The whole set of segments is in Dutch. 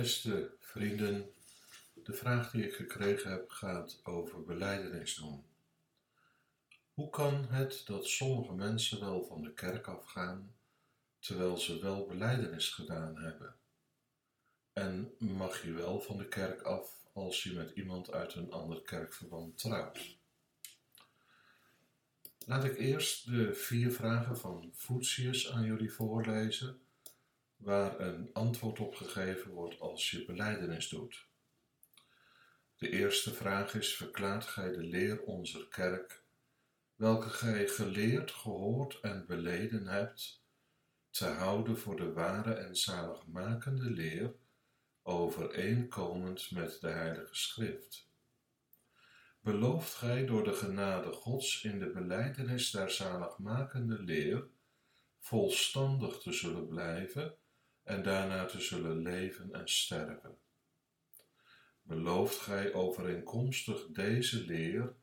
Beste vrienden, de vraag die ik gekregen heb gaat over beleidenis doen. Hoe kan het dat sommige mensen wel van de kerk afgaan, terwijl ze wel beleidenis gedaan hebben? En mag je wel van de kerk af als je met iemand uit een ander kerkverband trouwt? Laat ik eerst de vier vragen van Voetius aan jullie voorlezen, waar een antwoord op gegeven wordt als je beleidenis doet. De eerste vraag is: verklaart gij de leer onze kerk, welke gij geleerd, gehoord en beleden hebt, te houden voor de ware en zaligmakende leer, overeenkomend met de Heilige Schrift? Belooft gij door de genade Gods in de beleidenis der zaligmakende leer volstandig te zullen blijven en daarna te zullen leven en sterven? Belooft gij overeenkomstig deze leer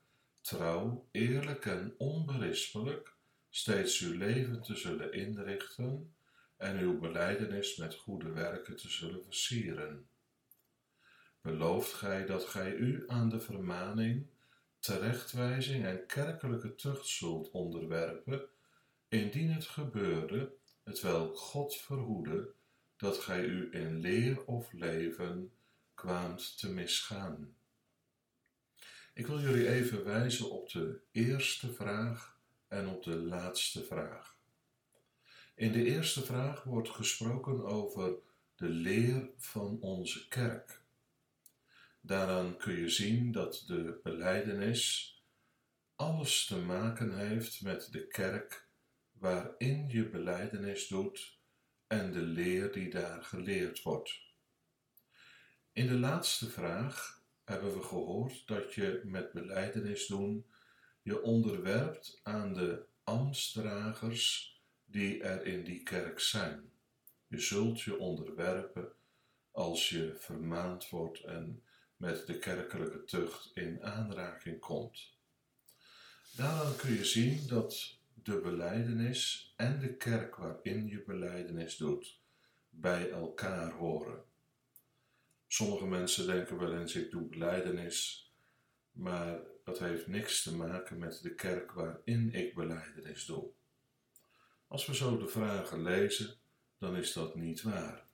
trouw, eerlijk en onberispelijk steeds uw leven te zullen inrichten en uw beleidenis met goede werken te zullen versieren? Belooft gij dat gij u aan de vermaning, terechtwijzing en kerkelijke tucht zult onderwerpen, indien het gebeurde, hetwelk God verhoede, dat gij u in leer of leven kwaamt te misgaan? Ik wil jullie even wijzen op de eerste vraag en op de laatste vraag. In de eerste vraag wordt gesproken over de leer van onze kerk. Daaraan kun je zien dat de beleidenis alles te maken heeft met de kerk waarin je beleidenis doet en de leer die daar geleerd wordt. In de laatste vraag hebben we gehoord dat je met beleidenis doen je onderwerpt aan de ambtsdragers die er in die kerk zijn. Je zult je onderwerpen als je vermaand wordt en met de kerkelijke tucht in aanraking komt. Daaraan kun je zien dat de beleidenis en de kerk waarin je beleidenis doet bij elkaar horen. Sommige mensen denken wel eens ik doe beleidenis, maar dat heeft niks te maken met de kerk waarin ik beleidenis doe. Als we zo de vragen lezen, dan is dat niet waar.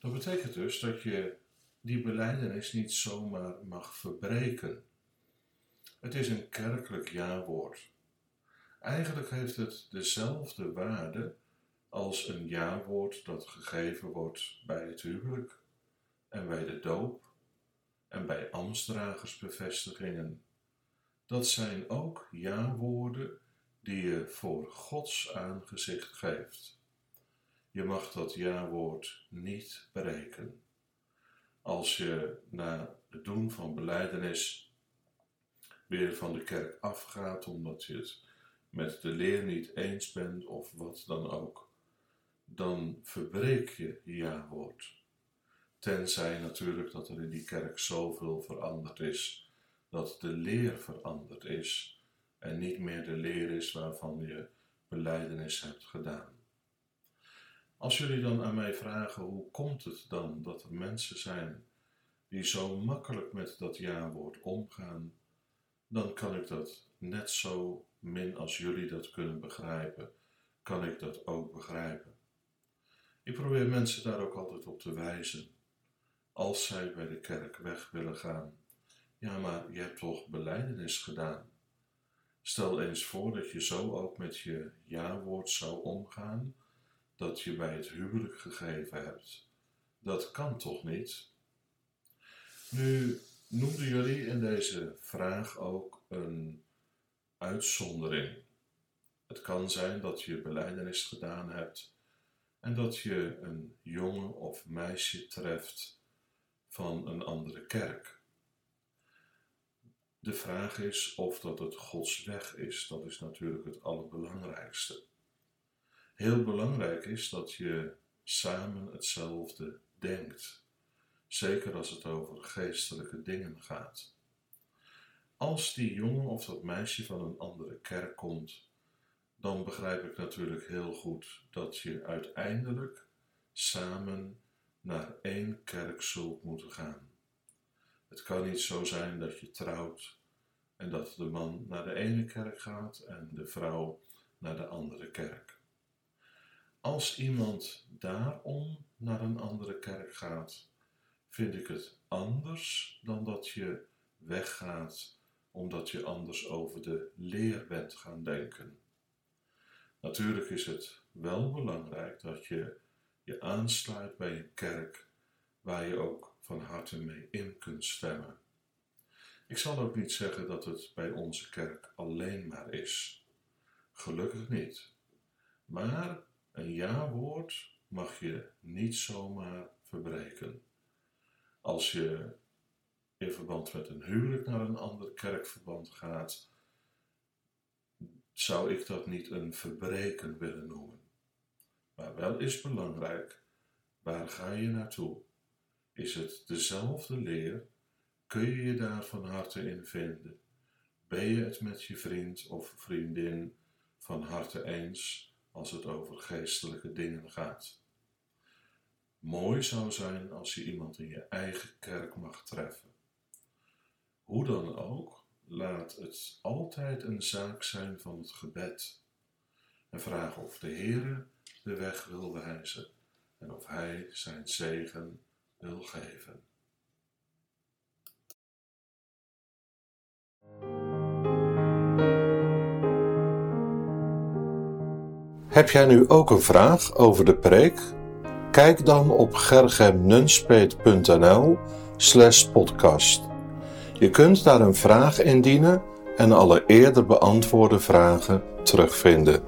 Dat betekent dus dat je die beleidenis niet zomaar mag verbreken. Het is een kerkelijk jawoord. Eigenlijk heeft het dezelfde waarde als een jawoord dat gegeven wordt bij het huwelijk en bij de doop en bij ambtsdragersbevestigingen. Dat zijn ook ja-woorden die je voor Gods aangezicht geeft. Je mag dat ja-woord niet breken. Als je na het doen van beleidenis weer van de kerk afgaat omdat je het met de leer niet eens bent of wat dan ook, dan verbreek je ja-woord. Tenzij natuurlijk dat er in die kerk zoveel veranderd is, dat de leer veranderd is en niet meer de leer is waarvan je beleidenis hebt gedaan. Als jullie dan aan mij vragen hoe komt het dan dat er mensen zijn die zo makkelijk met dat ja-woord omgaan, dan kan ik dat net zo min als jullie dat kunnen begrijpen, kan ik dat ook begrijpen. Ik probeer mensen daar ook altijd op te wijzen als zij bij de kerk weg willen gaan. Ja, maar je hebt toch beleidenis gedaan? Stel eens voor dat je zo ook met je ja-woord zou omgaan, dat je bij het huwelijk gegeven hebt. Dat kan toch niet? Nu noemden jullie in deze vraag ook een uitzondering. Het kan zijn dat je beleidenis gedaan hebt en dat je een jongen of meisje treft van een andere kerk. De vraag is of dat het Gods weg is. Dat is natuurlijk het allerbelangrijkste. Heel belangrijk is dat je samen hetzelfde denkt, zeker als het over geestelijke dingen gaat. Als die jongen of dat meisje van een andere kerk komt, dan begrijp ik natuurlijk heel goed dat je uiteindelijk samen naar één kerk zult moeten gaan. Het kan niet zo zijn dat je trouwt en dat de man naar de ene kerk gaat en de vrouw naar de andere kerk. Als iemand daarom naar een andere kerk gaat, vind ik het anders dan dat je weggaat omdat je anders over de leer bent gaan denken. Natuurlijk is het wel belangrijk dat je je aansluit bij een kerk waar je ook van harte mee in kunt stemmen. Ik zal ook niet zeggen dat het bij onze kerk alleen maar is. Gelukkig niet. Maar een ja-woord mag je niet zomaar verbreken. Als je in verband met een huwelijk naar een ander kerkverband gaat, zou ik dat niet een verbreken willen noemen. Maar wel is belangrijk, waar ga je naartoe? Is het dezelfde leer? Kun je je daar van harte in vinden? Ben je het met je vriend of vriendin van harte eens als het over geestelijke dingen gaat? Mooi zou zijn als je iemand in je eigen kerk mag treffen. Hoe dan ook, laat het altijd een zaak zijn van het gebed en vraag of de Heere de weg wil wijzen en of Hij zijn zegen wil geven. Heb jij nu ook een vraag over de preek? Kijk dan op gergemnunspeet.nl slash podcast. Je kunt daar een vraag indienen en alle eerder beantwoorde vragen terugvinden.